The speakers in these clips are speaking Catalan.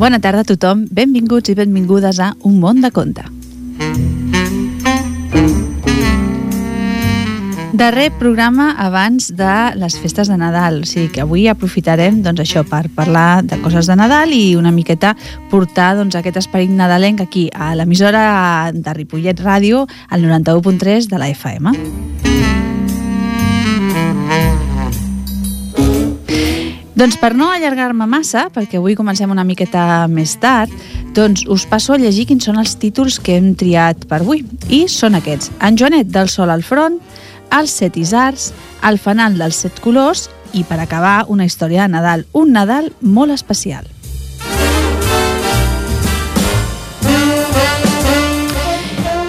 Bona tarda a tothom, benvinguts i benvingudes a Un món de conte. Darrer programa abans de les festes de Nadal, o sigui que avui aprofitarem doncs, això per parlar de coses de Nadal i una miqueta portar doncs, aquest esperit nadalenc aquí a l'emissora de Ripollet Ràdio al 91.3 de la FM. Doncs per no allargar-me massa, perquè avui comencem una miqueta més tard, doncs us passo a llegir quins són els títols que hem triat per avui. I són aquests. En Joanet del Sol al front, els set isars, el fanal dels set colors i, per acabar, una història de Nadal. Un Nadal molt especial.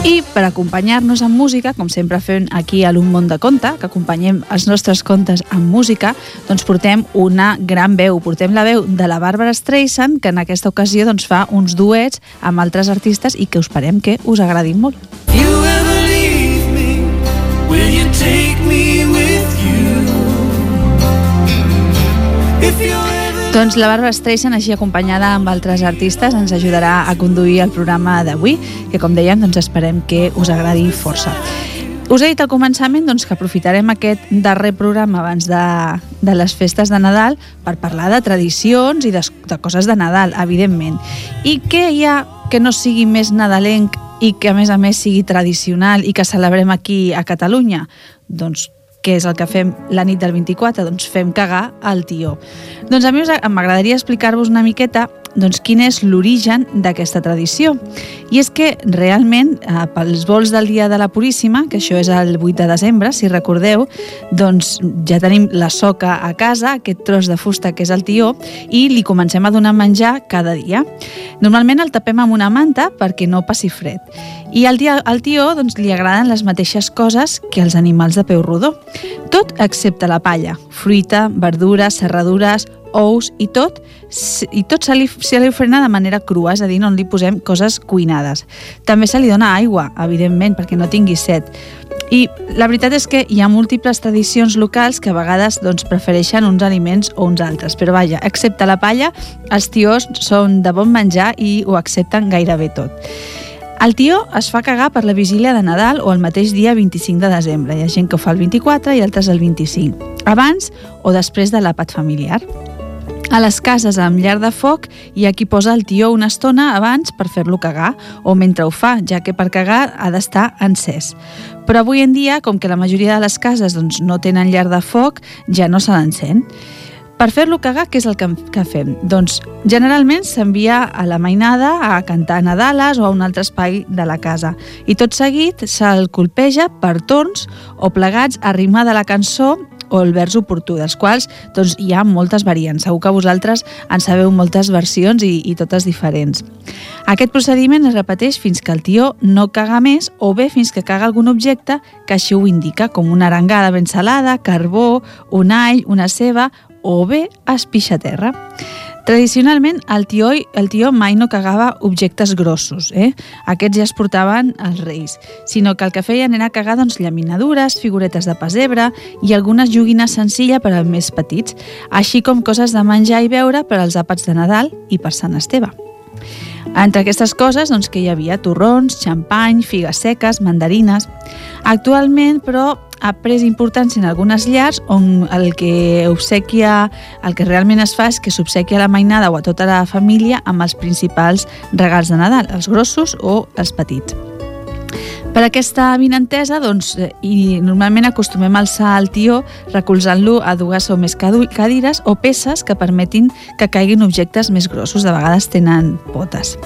I per acompanyar-nos amb música, com sempre fem aquí a l'Un món de conte, que acompanyem els nostres contes amb música, doncs portem una gran veu. Portem la veu de la Bàrbara Streisand, que en aquesta ocasió doncs, fa uns duets amb altres artistes i que us esperem que us agradin molt. You ever doncs la Barbara Streisand, així acompanyada amb altres artistes, ens ajudarà a conduir el programa d'avui, que com dèiem, doncs esperem que us agradi força. Us he dit al començament doncs, que aprofitarem aquest darrer programa abans de, de les festes de Nadal per parlar de tradicions i de, de coses de Nadal, evidentment. I què hi ha que no sigui més nadalenc i que a més a més sigui tradicional i que celebrem aquí a Catalunya? Doncs què és el que fem la nit del 24? Doncs fem cagar al tió. Doncs a mi m'agradaria explicar-vos una miqueta doncs, quin és l'origen d'aquesta tradició. I és que realment, eh, pels vols del dia de la Puríssima, que això és el 8 de desembre, si recordeu, doncs ja tenim la soca a casa, aquest tros de fusta que és el tió, i li comencem a donar menjar cada dia. Normalment el tapem amb una manta perquè no passi fred. I al, dia, al tió doncs, li agraden les mateixes coses que els animals de peu rodó. Tot excepte la palla, fruita, verdures, serradures, ous i tot, i tot se li, se li ofrena de manera crua, és a dir, no li posem coses cuinades. També se li dona aigua, evidentment, perquè no tingui set. I la veritat és que hi ha múltiples tradicions locals que a vegades doncs, prefereixen uns aliments o uns altres, però vaja, excepte la palla, els tiós són de bon menjar i ho accepten gairebé tot. El tió es fa cagar per la vigília de Nadal o el mateix dia 25 de desembre. Hi ha gent que ho fa el 24 i altres el 25, abans o després de l'àpat familiar. A les cases amb llar de foc hi ha qui posa el tió una estona abans per fer-lo cagar o mentre ho fa, ja que per cagar ha d'estar encès. Però avui en dia, com que la majoria de les cases doncs, no tenen llar de foc, ja no se l'encén. Per fer-lo cagar, què és el que, que fem? Doncs generalment s'envia a la mainada a cantar Nadales o a un altre espai de la casa i tot seguit se'l colpeja per torns o plegats a rimar de la cançó o el vers oportú, dels quals doncs, hi ha moltes variants. Segur que vosaltres en sabeu moltes versions i, i totes diferents. Aquest procediment es repeteix fins que el tió no caga més o bé fins que caga algun objecte que així ho indica, com una arengada ben salada, carbó, un all, una ceba o bé es pixa a terra. Tradicionalment, el tió, el tió mai no cagava objectes grossos, eh? aquests ja es portaven als reis, sinó que el que feien era cagar doncs, llaminadures, figuretes de pesebre i algunes joguines senzilles per als més petits, així com coses de menjar i beure per als àpats de Nadal i per Sant Esteve. Entre aquestes coses doncs, que hi havia torrons, xampany, figues seques, mandarines... Actualment, però, ha pres importància en algunes llars on el que obsequia, el que realment es fa és que s'obsequia a la mainada o a tota la família amb els principals regals de Nadal, els grossos o els petits. Per aquesta vinentesa, doncs, i normalment acostumem a alçar el tió recolzant-lo a dues o més cadires o peces que permetin que caiguin objectes més grossos, de vegades tenen potes.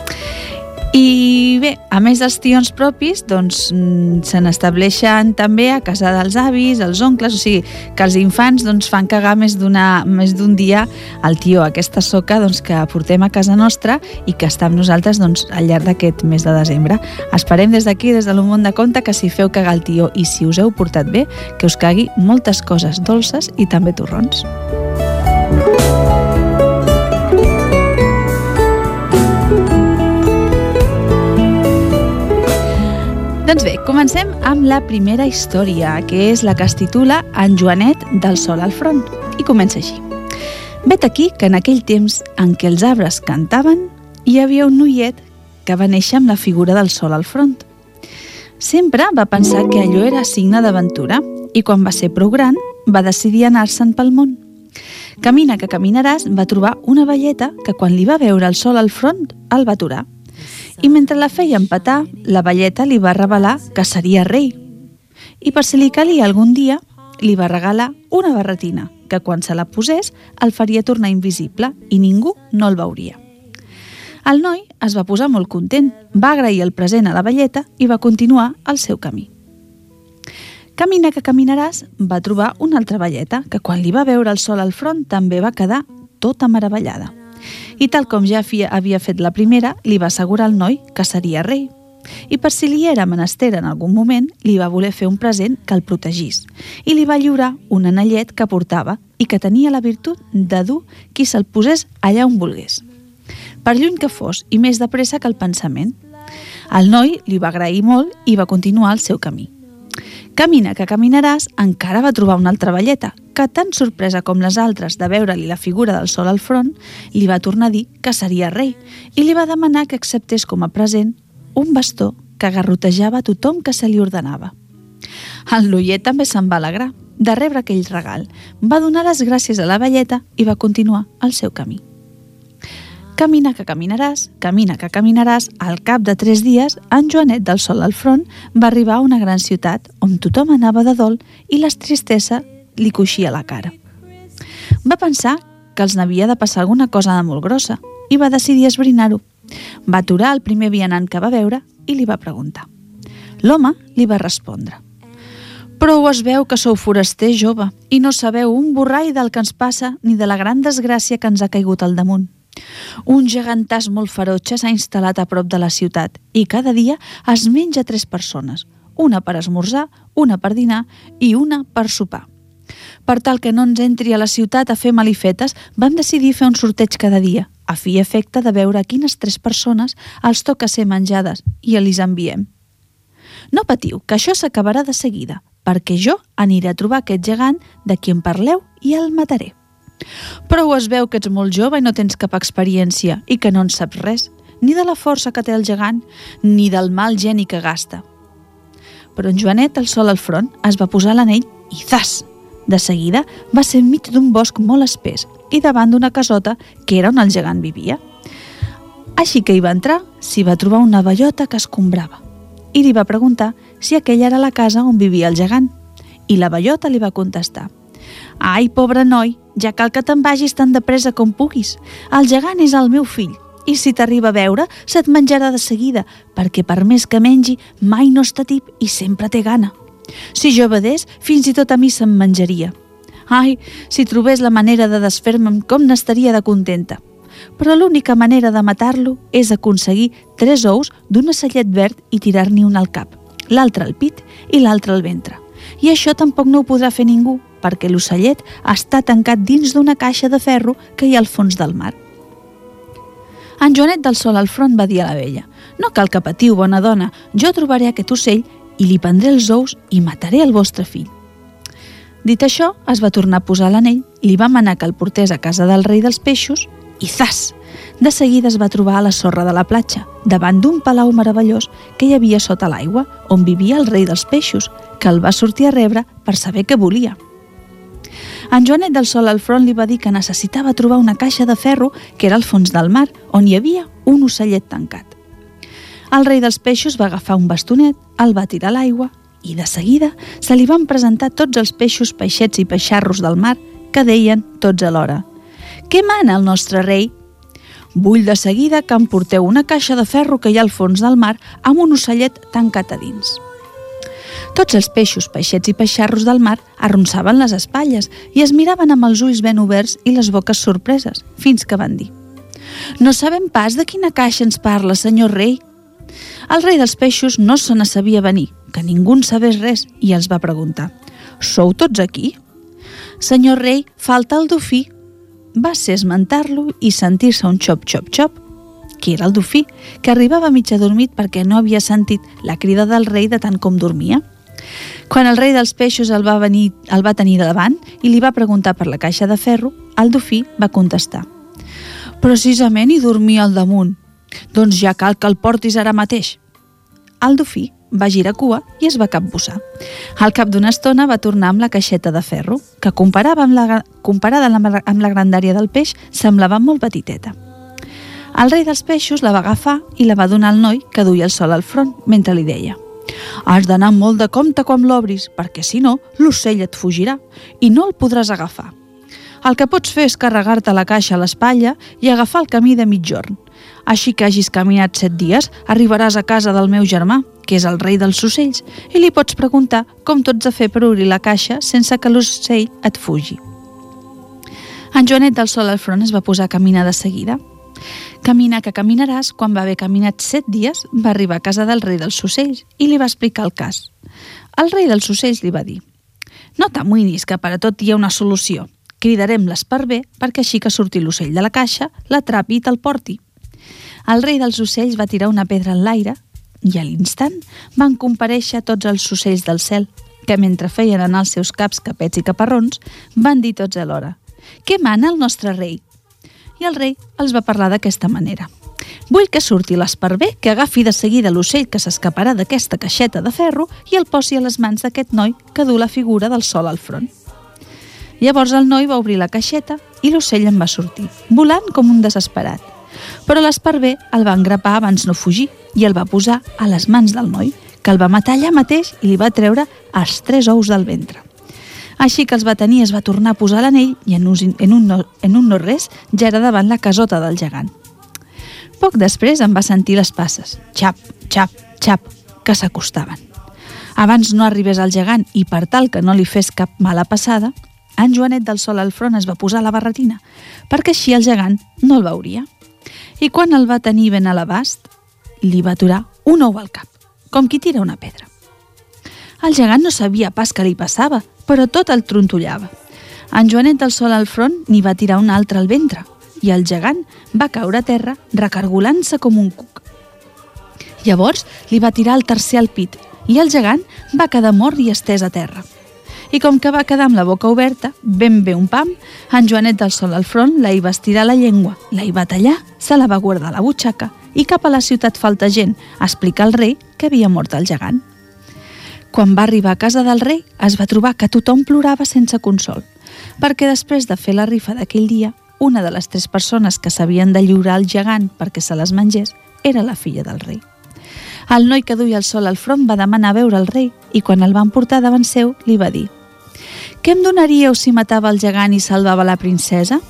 I bé, a més dels tions propis, doncs mm, se n'estableixen també a casa dels avis, els oncles, o sigui, que els infants doncs, fan cagar més d'un dia al tió, aquesta soca doncs, que portem a casa nostra i que està amb nosaltres doncs, al llarg d'aquest mes de desembre. Esperem des d'aquí, des de món de Conte, que si feu cagar el tió i si us heu portat bé, que us cagui moltes coses dolces i també torrons. Doncs bé, comencem amb la primera història, que és la que es titula En Joanet del sol al front, i comença així. Vet aquí que en aquell temps en què els arbres cantaven, hi havia un noiet que va néixer amb la figura del sol al front. Sempre va pensar que allò era signe d'aventura i quan va ser prou gran va decidir anar-se'n pel món. Camina que caminaràs va trobar una velleta que quan li va veure el sol al front el va aturar. I mentre la feia empatar, la velleta li va revelar que seria rei. I per si li calia algun dia, li va regalar una barretina que quan se la posés el faria tornar invisible i ningú no el veuria. El noi es va posar molt content, va agrair el present a la velleta i va continuar el seu camí. Camina que caminaràs va trobar una altra velleta que quan li va veure el sol al front també va quedar tota meravellada. I tal com ja havia fet la primera, li va assegurar al noi que seria rei. I per si li era menester en algun moment, li va voler fer un present que el protegís i li va lliurar un anellet que portava i que tenia la virtut de dur qui se'l posés allà on volgués. Per lluny que fos i més de pressa que el pensament. El noi li va agrair molt i va continuar el seu camí. Camina que caminaràs encara va trobar una altra velleta, que tan sorpresa com les altres de veure-li la figura del sol al front, li va tornar a dir que seria rei i li va demanar que acceptés com a present un bastó que garrotejava tothom que se li ordenava. El noiet també se'n va alegrar de rebre aquell regal, va donar les gràcies a la velleta i va continuar el seu camí. Camina que caminaràs, camina que caminaràs, al cap de tres dies, en Joanet del Sol al front va arribar a una gran ciutat on tothom anava de dol i la tristesa li coixia la cara. Va pensar que els n'havia de passar alguna cosa de molt grossa i va decidir esbrinar-ho. Va aturar el primer vianant que va veure i li va preguntar. L'home li va respondre. Però es veu que sou foraster jove i no sabeu un borrall del que ens passa ni de la gran desgràcia que ens ha caigut al damunt. Un gegantàs molt ferotge s'ha instal·lat a prop de la ciutat i cada dia es menja tres persones, una per esmorzar, una per dinar i una per sopar. Per tal que no ens entri a la ciutat a fer malifetes, vam decidir fer un sorteig cada dia, a fi i efecte de veure quines tres persones els toca ser menjades i els enviem. No patiu, que això s'acabarà de seguida, perquè jo aniré a trobar aquest gegant de qui em parleu i el mataré. Però es veu que ets molt jove i no tens cap experiència i que no en saps res, ni de la força que té el gegant, ni del mal geni que gasta. Però en Joanet, el sol al front, es va posar l'anell i zas! De seguida va ser enmig d'un bosc molt espès i davant d'una casota que era on el gegant vivia. Així que hi va entrar, s'hi va trobar una bellota que escombrava i li va preguntar si aquella era la casa on vivia el gegant. I la bellota li va contestar Ai, pobre noi, ja cal que te'n vagis tan de pressa com puguis. El gegant és el meu fill, i si t'arriba a veure, se't menjarà de seguida, perquè per més que mengi, mai no està tip i sempre té gana. Si jo vedés, fins i tot a mi se'm menjaria. Ai, si trobés la manera de desfer-me'n, com n'estaria de contenta. Però l'única manera de matar-lo és aconseguir tres ous d'un ocellet verd i tirar-n'hi un al cap, l'altre al pit i l'altre al ventre. I això tampoc no ho podrà fer ningú, perquè l'ocellet està tancat dins d'una caixa de ferro que hi ha al fons del mar. En Joanet del Sol al front va dir a la vella «No cal que patiu, bona dona, jo trobaré aquest ocell i li prendré els ous i mataré el vostre fill». Dit això, es va tornar a posar l'anell, li va manar que el portés a casa del rei dels peixos i zas! De seguida es va trobar a la sorra de la platja, davant d'un palau meravellós que hi havia sota l'aigua, on vivia el rei dels peixos, que el va sortir a rebre per saber què volia. En Joanet del Sol al front li va dir que necessitava trobar una caixa de ferro que era al fons del mar, on hi havia un ocellet tancat. El rei dels peixos va agafar un bastonet, el va tirar a l'aigua i de seguida se li van presentar tots els peixos, peixets i peixarros del mar que deien tots alhora «Què mana el nostre rei?» Vull de seguida que em porteu una caixa de ferro que hi ha al fons del mar amb un ocellet tancat a dins. Tots els peixos, peixets i peixarros del mar arronsaven les espatlles i es miraven amb els ulls ben oberts i les boques sorpreses, fins que van dir «No sabem pas de quina caixa ens parla, senyor rei». El rei dels peixos no se ne sabia venir, que ningú en sabés res, i els va preguntar «Sou tots aquí?» «Senyor rei, falta el dofí». Va ser esmentar-lo i sentir-se un xop-xop-xop qui era el dofí, que arribava mig adormit perquè no havia sentit la crida del rei de tant com dormia. Quan el rei dels peixos el va, venir, el va tenir davant i li va preguntar per la caixa de ferro, el dofí va contestar. Precisament hi dormia al damunt. Doncs ja cal que el portis ara mateix. El dofí va girar cua i es va capbussar. Al cap d'una estona va tornar amb la caixeta de ferro, que comparava amb la, comparada amb la, amb la grandària del peix semblava molt petiteta. El rei dels peixos la va agafar i la va donar al noi que duia el sol al front mentre li deia «Has d'anar molt de compte quan l'obris, perquè si no, l'ocell et fugirà i no el podràs agafar. El que pots fer és carregar-te la caixa a l'espatlla i agafar el camí de mitjorn. Així que hagis caminat set dies, arribaràs a casa del meu germà, que és el rei dels ocells, i li pots preguntar com tots a fer per obrir la caixa sense que l'ocell et fugi. En Joanet del Sol al front es va posar a caminar de seguida. Camina que caminaràs, quan va haver caminat set dies, va arribar a casa del rei dels ocells i li va explicar el cas. El rei dels ocells li va dir «No t'amoïnis, que per a tot hi ha una solució. Cridarem l'esparver perquè així que surti l'ocell de la caixa, l'atrapi i te'l porti. El rei dels ocells va tirar una pedra en l'aire i a l'instant van compareixer tots els ocells del cel, que mentre feien anar els seus caps capets i caparrons, van dir tots alhora «Què mana el nostre rei?» I el rei els va parlar d'aquesta manera. Vull que surti l'esparver, que agafi de seguida l'ocell que s'escaparà d'aquesta caixeta de ferro i el posi a les mans d'aquest noi que du la figura del sol al front. Llavors el noi va obrir la caixeta i l'ocell en va sortir, volant com un desesperat però l'esparver el va engrapar abans no fugir i el va posar a les mans del noi, que el va matar allà mateix i li va treure els tres ous del ventre. Així que els va tenir es va tornar a posar l'anell i en un, en, un no, en un no res ja era davant la casota del gegant. Poc després em va sentir les passes, xap, xap, xap, que s'acostaven. Abans no arribés al gegant i per tal que no li fes cap mala passada, en Joanet del Sol al front es va posar la barretina, perquè així el gegant no el veuria i quan el va tenir ben a l'abast, li va aturar un ou al cap, com qui tira una pedra. El gegant no sabia pas què li passava, però tot el trontollava. En Joanet del Sol al front n'hi va tirar un altre al ventre i el gegant va caure a terra recargolant-se com un cuc. Llavors li va tirar el tercer al pit i el gegant va quedar mort i estès a terra i com que va quedar amb la boca oberta, ben bé un pam, en Joanet del Sol al front la hi va estirar la llengua, la hi va tallar, se la va guardar a la butxaca i cap a la ciutat falta gent a explicar al rei que havia mort el gegant. Quan va arribar a casa del rei, es va trobar que tothom plorava sense consol, perquè després de fer la rifa d'aquell dia, una de les tres persones que s'havien de lliurar al gegant perquè se les mengés era la filla del rei. El noi que duia el sol al front va demanar veure el rei i quan el van portar davant seu li va dir «Què em donaríeu si matava el gegant i salvava la princesa?»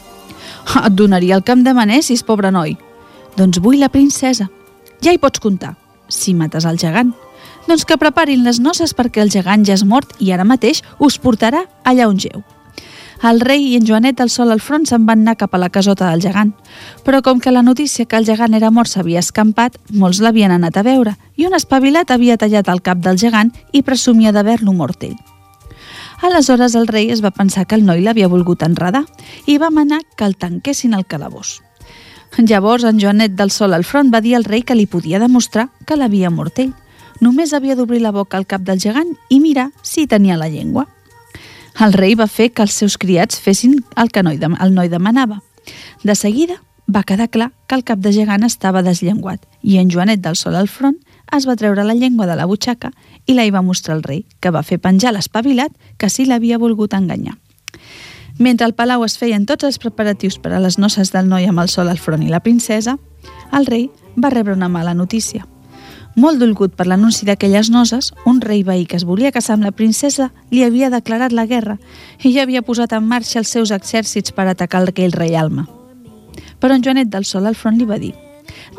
«Et donaria el que em demanessis, pobre noi». «Doncs vull la princesa». «Ja hi pots comptar, si mates el gegant». «Doncs que preparin les noces perquè el gegant ja és mort i ara mateix us portarà allà on geu». El rei i en Joanet del Sol al front se'n van anar cap a la casota del gegant. Però com que la notícia que el gegant era mort s'havia escampat, molts l'havien anat a veure i un espavilat havia tallat el cap del gegant i presumia d'haver-lo mort ell. Aleshores el rei es va pensar que el noi l'havia volgut enredar i va manar que el tanquessin al calabós. Llavors en Joanet del Sol al front va dir al rei que li podia demostrar que l'havia mort ell. Només havia d'obrir la boca al cap del gegant i mirar si tenia la llengua. El rei va fer que els seus criats fessin el que noi, el noi demanava. De seguida va quedar clar que el cap de gegant estava desllenguat i en Joanet del Sol al front es va treure la llengua de la butxaca i la hi va mostrar al rei, que va fer penjar l'espavilat que sí l'havia volgut enganyar. Mentre al palau es feien tots els preparatius per a les noces del noi amb el sol al front i la princesa, el rei va rebre una mala notícia – molt dolgut per l'anunci d'aquelles noces, un rei veí que es volia casar amb la princesa li havia declarat la guerra i ja havia posat en marxa els seus exèrcits per atacar aquell rei Alma. Però en Joanet del Sol al front li va dir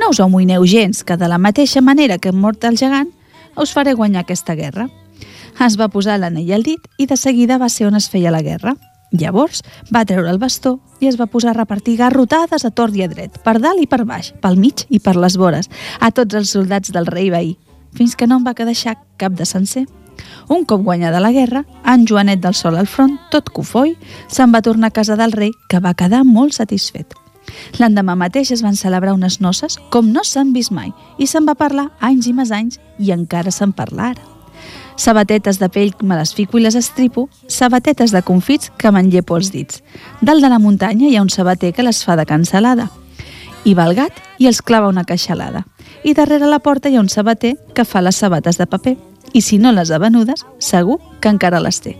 «No us amoïneu gens, que de la mateixa manera que hem mort el gegant, us faré guanyar aquesta guerra». Es va posar l'anell al dit i de seguida va ser on es feia la guerra. Llavors va treure el bastó i es va posar a repartir garrotades a tort i a dret, per dalt i per baix, pel mig i per les vores, a tots els soldats del rei veí, fins que no en va quedar cap de sencer. Un cop guanyada la guerra, en Joanet del Sol al front, tot cofoi, se'n va tornar a casa del rei, que va quedar molt satisfet. L'endemà mateix es van celebrar unes noces com no s'han vist mai i se'n va parlar anys i més anys i encara se'n parla ara sabatetes de pell me les fico i les estripo, sabatetes de confits que m'enllepo els dits. Dalt de la muntanya hi ha un sabater que les fa de cansalada. Hi va el gat i els clava una queixalada. I darrere la porta hi ha un sabater que fa les sabates de paper. I si no les ha venudes, segur que encara les té.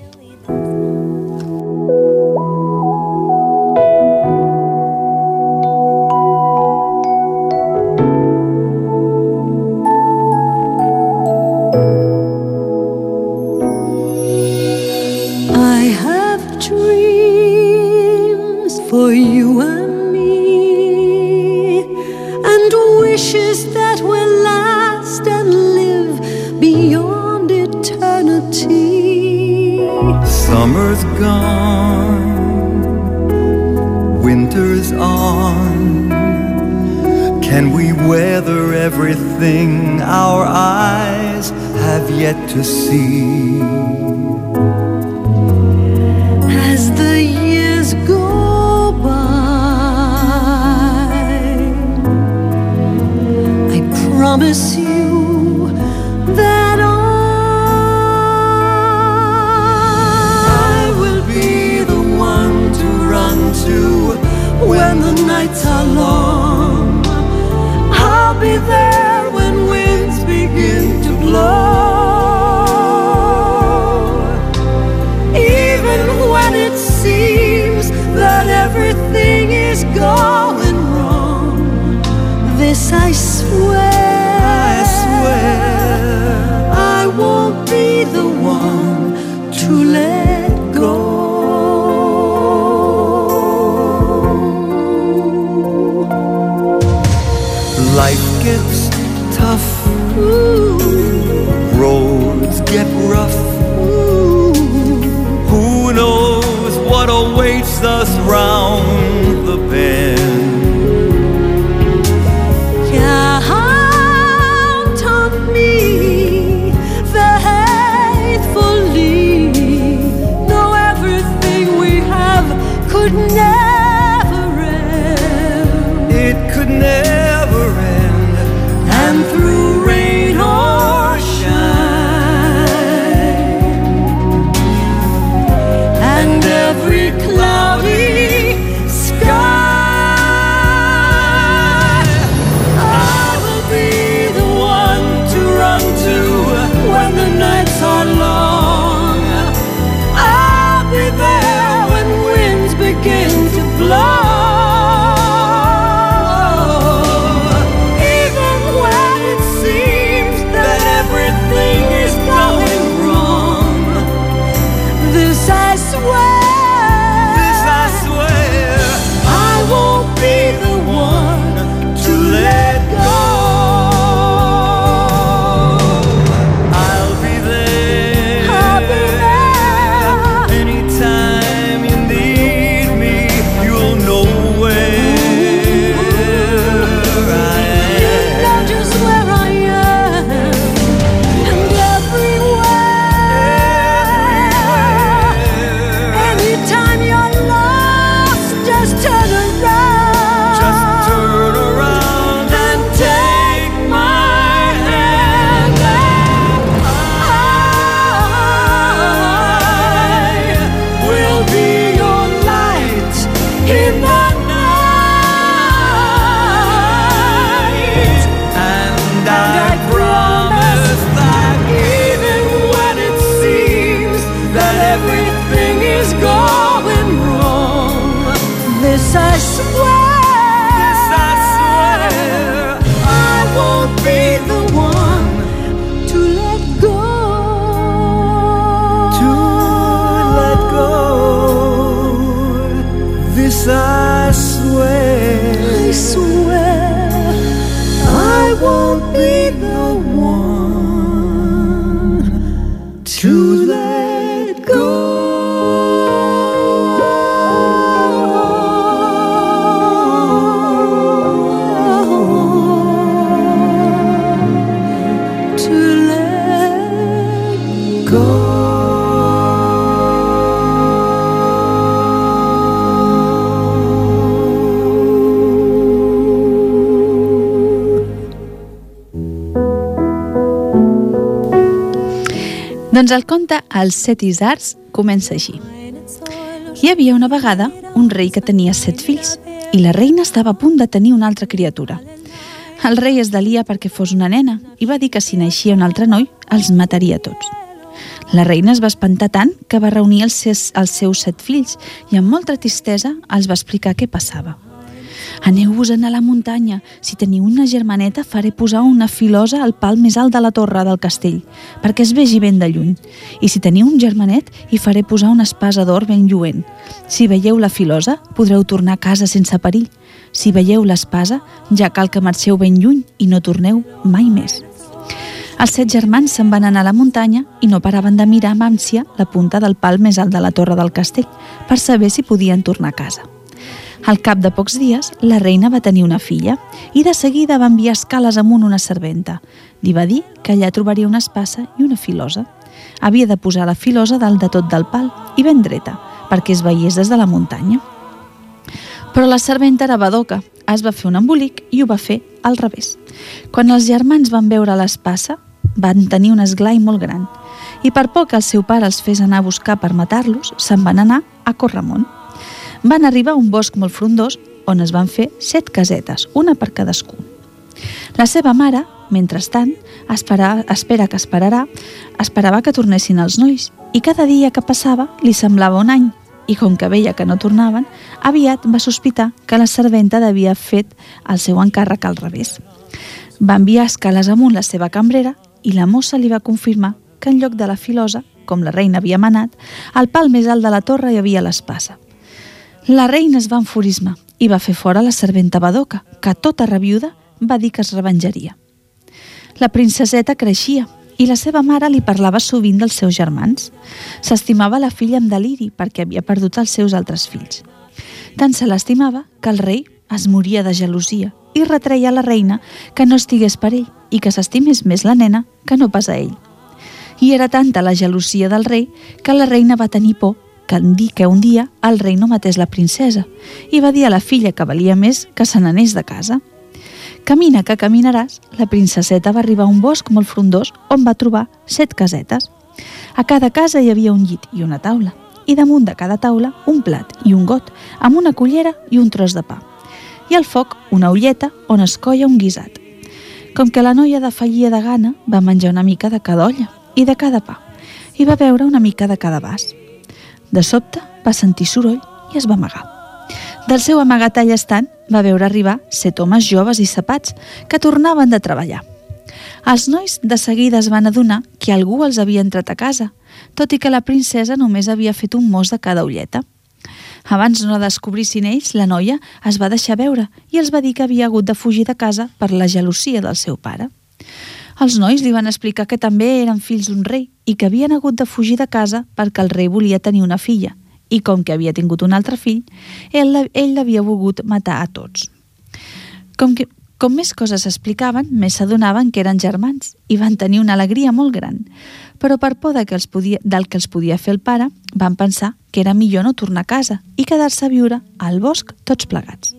To see. tickets. Doncs el conte Els set isards comença així. Hi havia una vegada un rei que tenia set fills i la reina estava a punt de tenir una altra criatura. El rei es delia perquè fos una nena i va dir que si naixia un altre noi, els mataria tots. La reina es va espantar tant que va reunir els seus, els seus set fills i amb molta tristesa els va explicar què passava. Aneu-vos-en a la muntanya. Si teniu una germaneta, faré posar una filosa al pal més alt de la torre del castell, perquè es vegi ben de lluny. I si teniu un germanet, hi faré posar una espasa d'or ben lluent. Si veieu la filosa, podreu tornar a casa sense perill. Si veieu l'espasa, ja cal que marxeu ben lluny i no torneu mai més. Els set germans se'n van anar a la muntanya i no paraven de mirar amb ànsia la punta del pal més alt de la torre del castell per saber si podien tornar a casa. Al cap de pocs dies, la reina va tenir una filla i de seguida va enviar escales amunt una serventa. Li va dir que allà trobaria una espassa i una filosa. Havia de posar la filosa dalt de tot del pal i ben dreta, perquè es veiés des de la muntanya. Però la serventa era badoca, es va fer un embolic i ho va fer al revés. Quan els germans van veure l'espassa, van tenir un esglai molt gran i per poc que el seu pare els fes anar a buscar per matar-los, se'n van anar a Corramont van arribar a un bosc molt frondós on es van fer set casetes, una per cadascú. La seva mare, mentrestant, espera, espera que esperarà, esperava que tornessin els nois i cada dia que passava li semblava un any i com que veia que no tornaven, aviat va sospitar que la serventa devia fet el seu encàrrec al revés. Va enviar escales amunt la seva cambrera i la mossa li va confirmar que en lloc de la filosa, com la reina havia manat, al pal més alt de la torre hi havia l'espasa. La reina es va enfurismar i va fer fora la serventa Badoca, que tota reviuda va dir que es revenjaria. La princeseta creixia i la seva mare li parlava sovint dels seus germans. S'estimava la filla amb deliri perquè havia perdut els seus altres fills. Tant se l'estimava que el rei es moria de gelosia i retreia la reina que no estigués per ell i que s'estimés més la nena que no pas a ell. I era tanta la gelosia del rei que la reina va tenir por que dir que un dia el rei no matés la princesa i va dir a la filla que valia més que se n'anés de casa. Camina que caminaràs, la princeseta va arribar a un bosc molt frondós on va trobar set casetes. A cada casa hi havia un llit i una taula, i damunt de cada taula un plat i un got, amb una cullera i un tros de pa. I al foc una ulleta on es colla un guisat. Com que la noia de fallia de gana, va menjar una mica de cada olla i de cada pa, i va beure una mica de cada vas. De sobte va sentir soroll i es va amagar. Del seu amagatall estant va veure arribar set homes joves i sapats que tornaven de treballar. Els nois de seguida es van adonar que algú els havia entrat a casa, tot i que la princesa només havia fet un mos de cada ulleta. Abans no descobrissin ells, la noia es va deixar veure i els va dir que havia hagut de fugir de casa per la gelosia del seu pare. Els nois li van explicar que també eren fills d'un rei i que havien hagut de fugir de casa perquè el rei volia tenir una filla i com que havia tingut un altre fill, ell, ell l'havia volgut matar a tots. Com, que, com més coses explicaven, més s'adonaven que eren germans i van tenir una alegria molt gran. Però per por de que els podia, del que els podia fer el pare, van pensar que era millor no tornar a casa i quedar-se a viure al bosc tots plegats.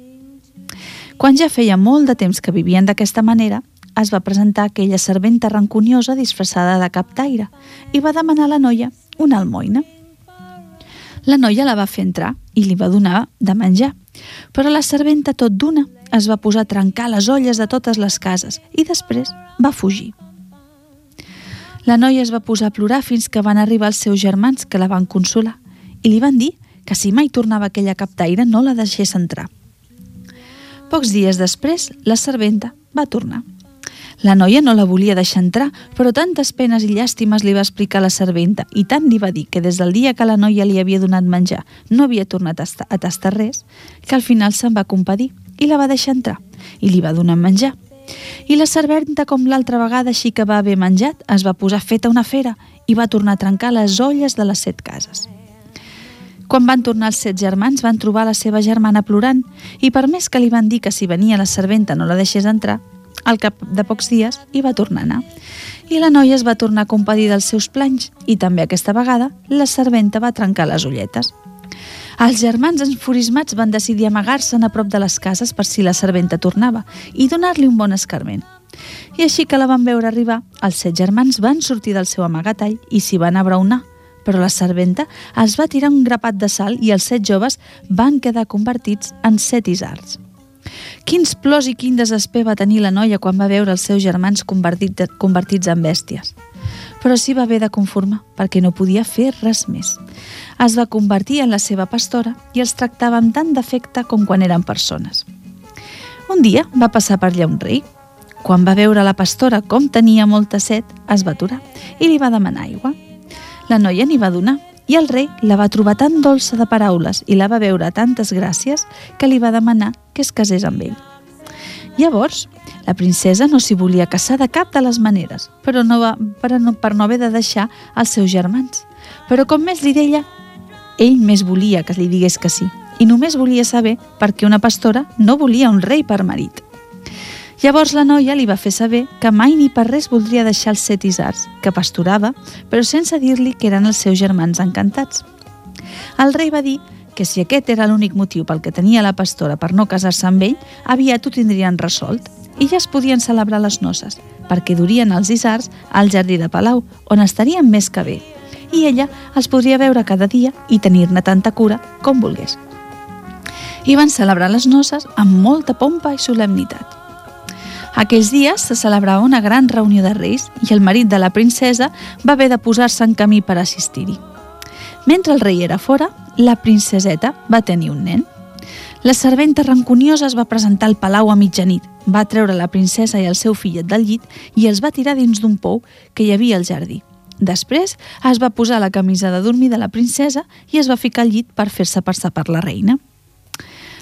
Quan ja feia molt de temps que vivien d'aquesta manera, es va presentar aquella serventa rancuniosa disfressada de captaire i va demanar a la noia una almoina. La noia la va fer entrar i li va donar de menjar, però la serventa tot d'una es va posar a trencar les olles de totes les cases i després va fugir. La noia es va posar a plorar fins que van arribar els seus germans que la van consolar i li van dir que si mai tornava aquella captaire no la deixés entrar. Pocs dies després, la serventa va tornar. La noia no la volia deixar entrar, però tantes penes i llàstimes li va explicar la serventa i tant li va dir que des del dia que la noia li havia donat menjar no havia tornat a tastar res, que al final se'n va compadir i la va deixar entrar i li va donar menjar. I la serventa, com l'altra vegada, així que va haver menjat, es va posar feta una fera i va tornar a trencar les olles de les set cases. Quan van tornar els set germans, van trobar la seva germana plorant i per més que li van dir que si venia la serventa no la deixés entrar, al cap de pocs dies hi va tornar a anar. I la noia es va tornar a compadir dels seus planys i també aquesta vegada la serventa va trencar les ulletes. Els germans enfurismats van decidir amagar-se'n a prop de les cases per si la serventa tornava i donar-li un bon escarment. I així que la van veure arribar, els set germans van sortir del seu amagatall i s'hi van abraonar, però la serventa els va tirar un grapat de sal i els set joves van quedar convertits en set isards. Quins plors i quin desesper va tenir la noia quan va veure els seus germans convertit, convertits en bèsties. Però s'hi va haver de conformar, perquè no podia fer res més. Es va convertir en la seva pastora i els tractava amb tant d'afecte com quan eren persones. Un dia va passar per allà un rei. Quan va veure la pastora com tenia molta set, es va aturar i li va demanar aigua. La noia n'hi va donar i el rei la va trobar tan dolça de paraules i la va veure tantes gràcies que li va demanar que es casés amb ell. Llavors, la princesa no s'hi volia casar de cap de les maneres, però no va, per, no, per no haver de deixar els seus germans. Però com més li deia, ell més volia que li digués que sí, i només volia saber per què una pastora no volia un rei per marit. Llavors la noia li va fer saber que mai ni per res voldria deixar els set isars, que pasturava, però sense dir-li que eren els seus germans encantats. El rei va dir que si aquest era l'únic motiu pel que tenia la pastora per no casar-se amb ell, aviat ho tindrien resolt i ja es podien celebrar les noces, perquè durien els isars al jardí de Palau, on estarien més que bé, i ella els podria veure cada dia i tenir-ne tanta cura com volgués. I van celebrar les noces amb molta pompa i solemnitat. Aquells dies se celebrava una gran reunió de reis i el marit de la princesa va haver de posar-se en camí per assistir-hi. Mentre el rei era fora, la princeseta va tenir un nen. La serventa rancuniosa es va presentar al palau a mitjanit, va treure la princesa i el seu fillet del llit i els va tirar dins d'un pou que hi havia al jardí. Després es va posar la camisa de dormir de la princesa i es va ficar al llit per fer-se passar per la reina.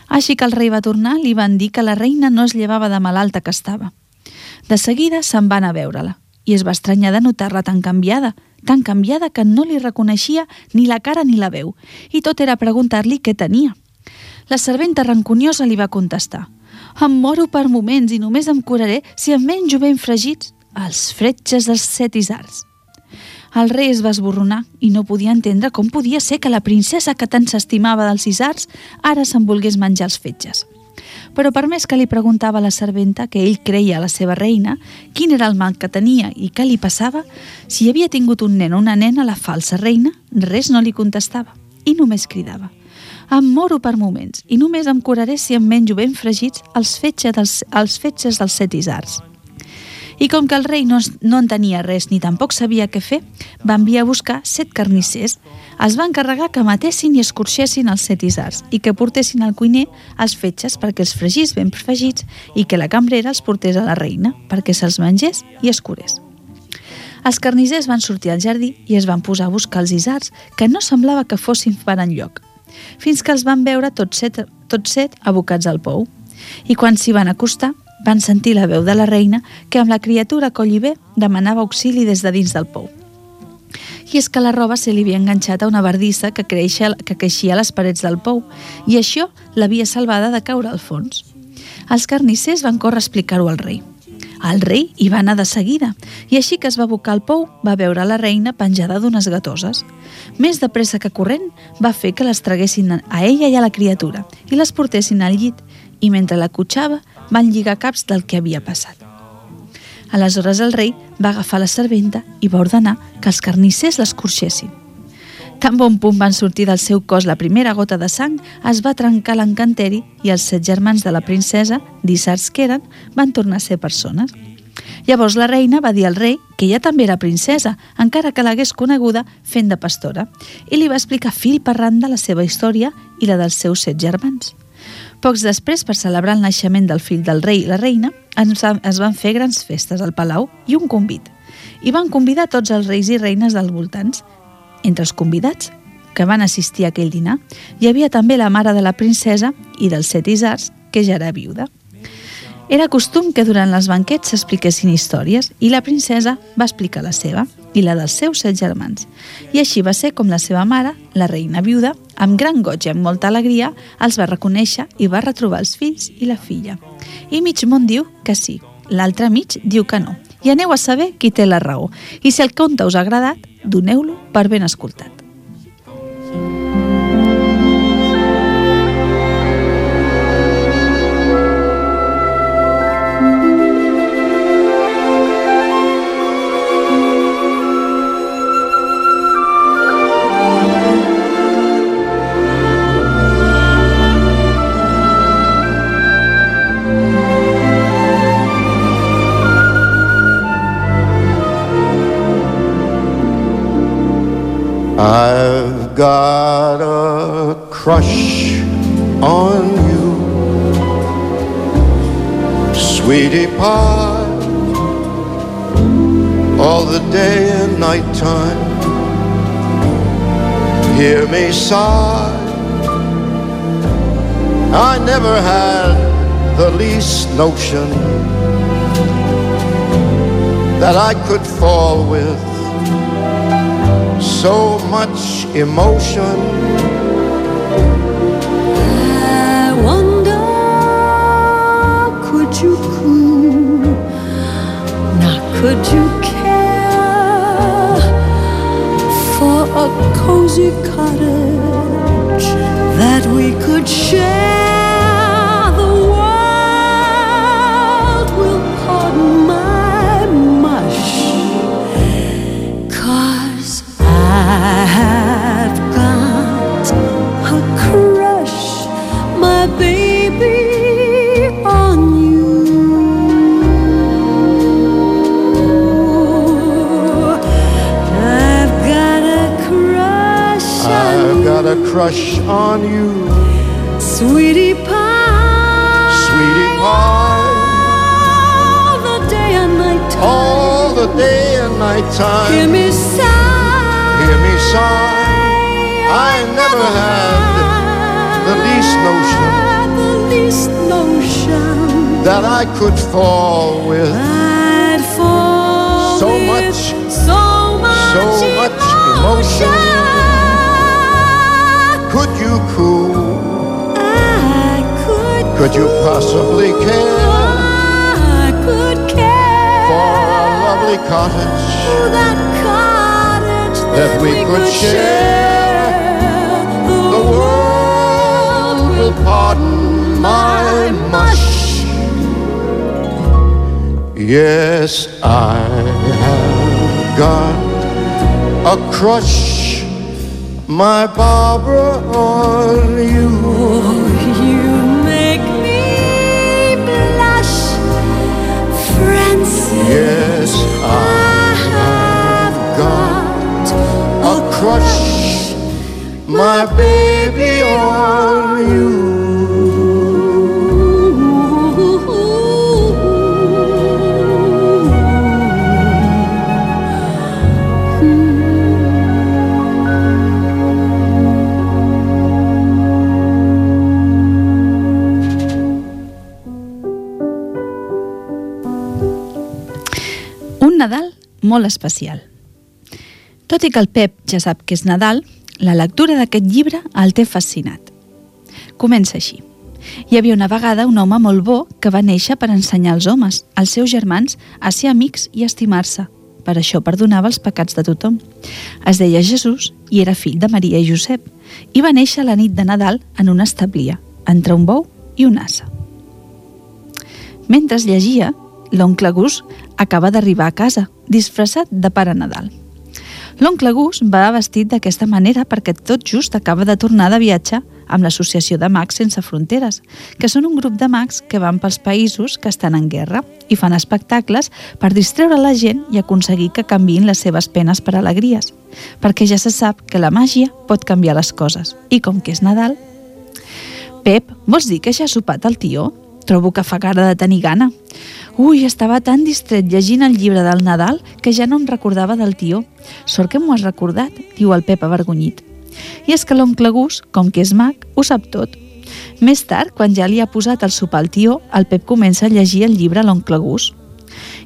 Així que el rei va tornar, li van dir que la reina no es llevava de malalta que estava. De seguida se'n van a veure-la i es va estranyar de notar-la tan canviada, tan canviada que no li reconeixia ni la cara ni la veu, i tot era preguntar-li què tenia. La serventa rancuniosa li va contestar «Em moro per moments i només em curaré si em menjo ben fregits els fretges dels set isars». El rei es va esborronar i no podia entendre com podia ser que la princesa que tant s'estimava dels isars ara se'n volgués menjar els fetges. Però per més que li preguntava a la serventa que ell creia a la seva reina quin era el mal que tenia i què li passava, si havia tingut un nen o una nena, la falsa reina, res no li contestava i només cridava. Em moro per moments i només em curaré si em menjo ben fregits els fetges dels, els fetges dels set isars. I com que el rei no, no en tenia res ni tampoc sabia què fer, va enviar a buscar set carnissers. Es va encarregar que matessin i escorxessin els set isars i que portessin al cuiner els fetges perquè els fregís ben fregits i que la cambrera els portés a la reina perquè se'ls mengés i es curés. Els carnissers van sortir al jardí i es van posar a buscar els isars, que no semblava que fossin per enlloc, fins que els van veure tots set, tots set abocats al pou. I quan s'hi van acostar, van sentir la veu de la reina que amb la criatura colliber demanava auxili des de dins del pou. I és que la roba se li havia enganxat a una bardissa que, creixia, que creixia a les parets del pou i això l'havia salvada de caure al fons. Els carnissers van córrer a explicar-ho al rei. El rei hi va anar de seguida i així que es va abocar al pou va veure la reina penjada d'unes gatoses. Més de pressa que corrent va fer que les traguessin a ella i a la criatura i les portessin al llit i mentre la cotxava van lligar caps del que havia passat. Aleshores el rei va agafar la serventa i va ordenar que els carnissers l'escorxessin. Tan bon punt van sortir del seu cos la primera gota de sang, es va trencar l'encanteri i els set germans de la princesa, dissarts que eren, van tornar a ser persones. Llavors la reina va dir al rei que ella també era princesa, encara que l'hagués coneguda fent de pastora, i li va explicar fil per randa la seva història i la dels seus set germans. Pocs després, per celebrar el naixement del fill del rei i la reina, es van fer grans festes al palau i un convit. I van convidar tots els reis i reines dels voltants. Entre els convidats que van assistir a aquell dinar hi havia també la mare de la princesa i dels set isars, que ja era viuda. Era costum que durant els banquets s'expliquessin històries i la princesa va explicar la seva i la dels seus set germans. I així va ser com la seva mare, la reina viuda, amb gran goig i amb molta alegria, els va reconèixer i va retrobar els fills i la filla. I mig món diu que sí, l'altre mig diu que no. I aneu a saber qui té la raó. I si el conte us ha agradat, doneu-lo per ben escoltat. Got a crush on you, sweetie pie, all the day and night time. Hear me sigh. I never had the least notion that I could fall with so much emotion. I wonder, could you coo? Now, could you care for a cozy cottage that we could share? Crush on you, sweetie pie. sweetie pie. All the day and night time. All the day and night time. Hear me sigh. Hear me sigh. I never had the least notion the least notion that I could fall with I'd fall So with much, so much, so much emotion. Could you coo? I could, Could you possibly care I could care for a lovely cottage for that cottage that we could share? The, The world will pardon my mush. Yes, I have got a crush, my Barbara, on you. You make me blush, Francis. Yes, I have got a crush, my baby, on you. Molt especial. Tot i que el Pep ja sap que és Nadal, la lectura d'aquest llibre el té fascinat. Comença així. Hi havia una vegada un home molt bo que va néixer per ensenyar als homes, als seus germans, a ser amics i estimar-se. Per això perdonava els pecats de tothom. Es deia Jesús i era fill de Maria i Josep i va néixer la nit de Nadal en una establia, entre un bou i un assa. Mentre llegia, l'oncle Gus acaba d'arribar a casa, disfressat de Pare Nadal. L'oncle Gus va vestit d'aquesta manera perquè tot just acaba de tornar de viatge amb l'Associació de Mags Sense Fronteres, que són un grup de mags que van pels països que estan en guerra i fan espectacles per distreure la gent i aconseguir que canviïn les seves penes per alegries, perquè ja se sap que la màgia pot canviar les coses, i com que és Nadal... Pep, vols dir que ja ha sopat el tio? Trobo que fa cara de tenir gana. Ui, estava tan distret llegint el llibre del Nadal que ja no em recordava del tio. Sort que m'ho has recordat, diu el Pep avergonyit. I és que l'oncle Gus, com que és mag, ho sap tot. Més tard, quan ja li ha posat el sopar al tio, el Pep comença a llegir el llibre a l'oncle Gus.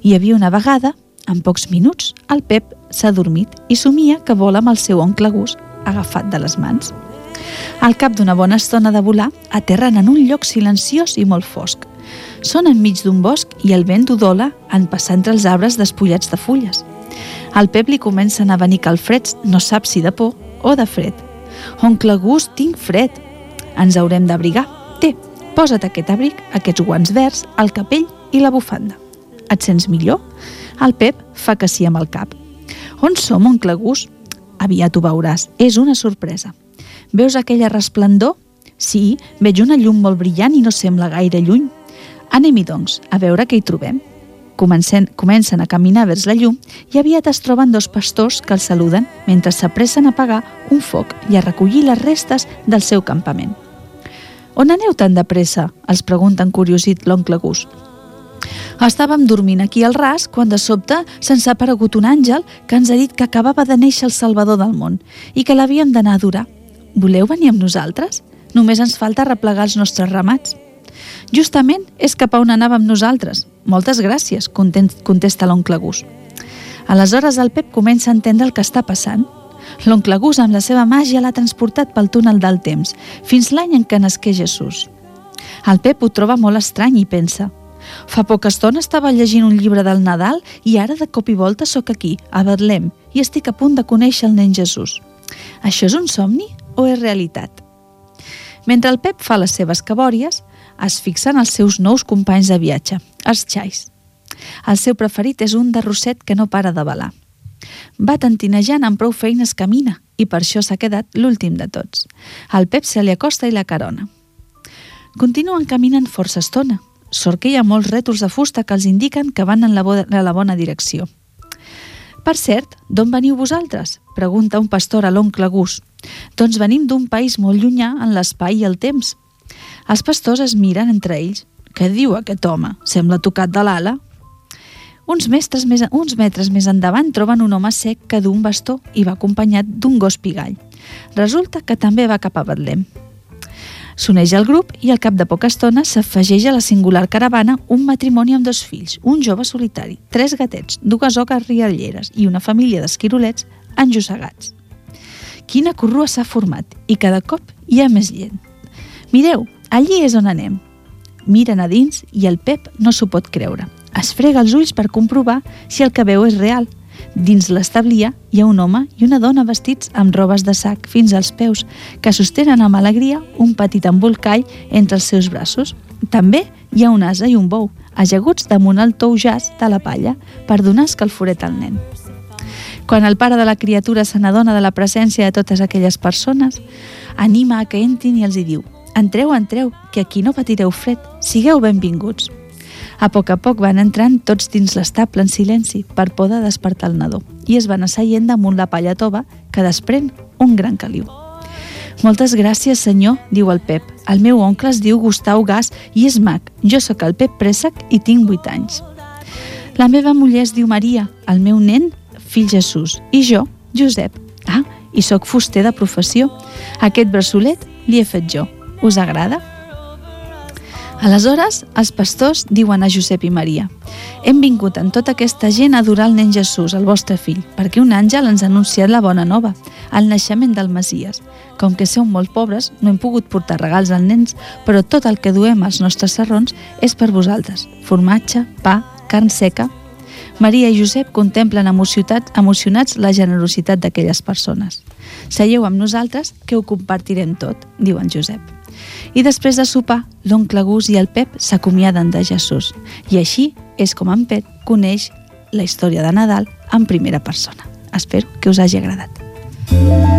Hi havia una vegada, en pocs minuts, el Pep s'ha dormit i somia que vola amb el seu oncle Gus agafat de les mans. Al cap d'una bona estona de volar, aterren en un lloc silenciós i molt fosc. Són enmig d'un bosc i el vent d'udola en passar entre els arbres despullats de fulles. Al Pep li comencen a venir calfreds, no sap si de por o de fred. Oncle Gus, tinc fred. Ens haurem d'abrigar. Té, posa't aquest abric, aquests guants verds, el capell i la bufanda. Et sents millor? El Pep fa que sí amb el cap. On som, oncle Gus? Aviat ho veuràs, és una sorpresa. Veus aquella resplendor? Sí, veig una llum molt brillant i no sembla gaire lluny. Anem-hi, doncs, a veure què hi trobem. Comencen, comencen a caminar vers la llum i aviat es troben dos pastors que els saluden mentre s'apressen a pagar un foc i a recollir les restes del seu campament. On aneu tan de pressa? els pregunta encuriosit l'oncle Gus. Estàvem dormint aquí al ras quan de sobte se'ns ha aparegut un àngel que ens ha dit que acabava de néixer el Salvador del món i que l'havíem d'anar a adorar. Voleu venir amb nosaltres? Només ens falta replegar els nostres ramats. Justament és cap a on anàvem nosaltres. Moltes gràcies, contesta l'oncle Gus. Aleshores el Pep comença a entendre el que està passant. L'oncle Gus amb la seva màgia l'ha transportat pel túnel del temps, fins l'any en què nasqué Jesús. El Pep ho troba molt estrany i pensa Fa poca estona estava llegint un llibre del Nadal i ara de cop i volta sóc aquí, a Betlem, i estic a punt de conèixer el nen Jesús. Això és un somni o és realitat? Mentre el Pep fa les seves cabòries, es fixen els seus nous companys de viatge, els xais. El seu preferit és un de rosset que no para de balar. Va tantinejant amb prou feines camina i per això s'ha quedat l'últim de tots. El Pep se li acosta i la carona. Continuen caminant força estona. Sort que hi ha molts rètols de fusta que els indiquen que van en la, en la bona direcció. Per cert, d'on veniu vosaltres? Pregunta un pastor a l'oncle Gus. Doncs venim d'un país molt llunyà en l'espai i el temps. Els pastors es miren entre ells. Què diu aquest home? Sembla tocat de l'ala. Uns, més, uns metres més endavant troben un home sec que du un bastó i va acompanyat d'un gos pigall. Resulta que també va cap a Betlem. S'uneix al grup i al cap de poca estona s'afegeix a la singular caravana un matrimoni amb dos fills, un jove solitari, tres gatets, dues oques rialleres i una família d'esquirolets enjossegats. Quina corrua s'ha format i cada cop hi ha més gent. Mireu, allí és on anem. Miren a dins i el Pep no s'ho pot creure. Es frega els ulls per comprovar si el que veu és real – Dins l'establia hi ha un home i una dona vestits amb robes de sac fins als peus, que sostenen amb alegria un petit embolcall entre els seus braços. També hi ha un asa i un bou, ajaguts damunt el tou jazz de la palla per donar escalforet al nen. Quan el pare de la criatura se n'adona de la presència de totes aquelles persones, anima a que entrin i els hi diu «Entreu, entreu, que aquí no patireu fred, sigueu benvinguts». A poc a poc van entrant tots dins l'estable en silenci per por de despertar el nadó i es van asseient damunt la palla tova que desprèn un gran caliu. Moltes gràcies, senyor, diu el Pep. El meu oncle es diu Gustau Gas i és mag. Jo sóc el Pep Préssec i tinc 8 anys. La meva muller es diu Maria, el meu nen, fill Jesús, i jo, Josep. Ah, i sóc fuster de professió. Aquest braçolet li he fet jo. Us agrada? Aleshores, els pastors diuen a Josep i Maria «Hem vingut amb tota aquesta gent a adorar el nen Jesús, el vostre fill, perquè un àngel ens ha anunciat la bona nova, el naixement del Masies. Com que som molt pobres, no hem pogut portar regals als nens, però tot el que duem als nostres serrons és per vosaltres. Formatge, pa, carn seca... Maria i Josep contemplen emocionats la generositat d'aquelles persones. Seieu amb nosaltres que ho compartirem tot, diu en Josep. I després de sopar, l'oncle Gus i el Pep s'acomiaden de Jesús. I així és com en Pep coneix la història de Nadal en primera persona. Espero que us hagi agradat.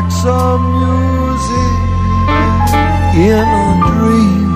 like some music in a dream.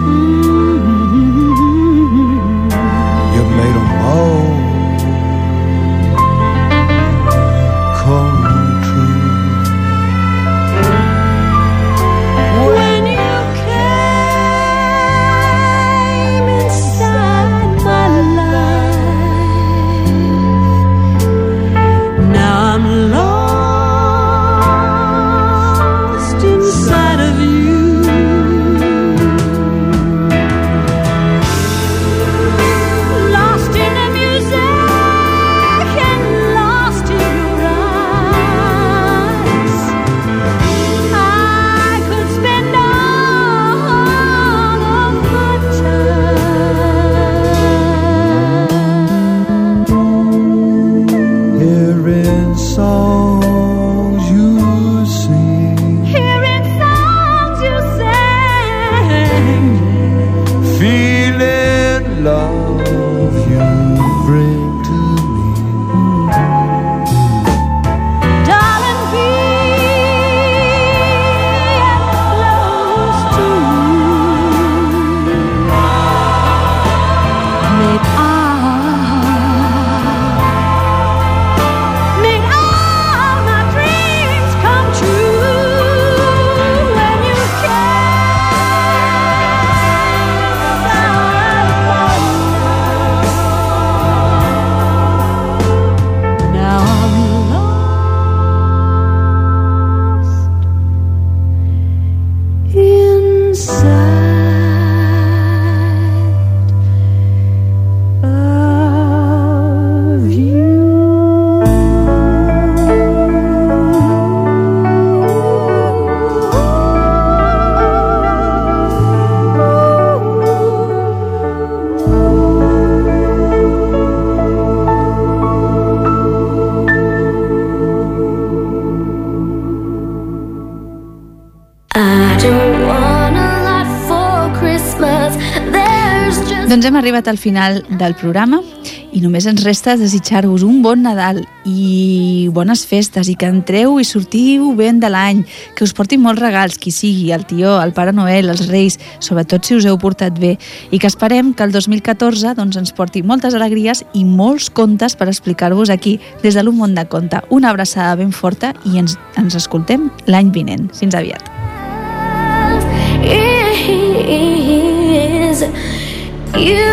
Doncs hem arribat al final del programa i només ens resta desitjar-vos un bon Nadal i bones festes i que entreu i sortiu ben de l'any, que us portin molts regals, qui sigui, el tió, el Pare Noel, els Reis, sobretot si us heu portat bé, i que esperem que el 2014 doncs, ens porti moltes alegries i molts contes per explicar-vos aquí, des de l'Un món de conte. Una abraçada ben forta i ens, ens escoltem l'any vinent. Fins aviat. You.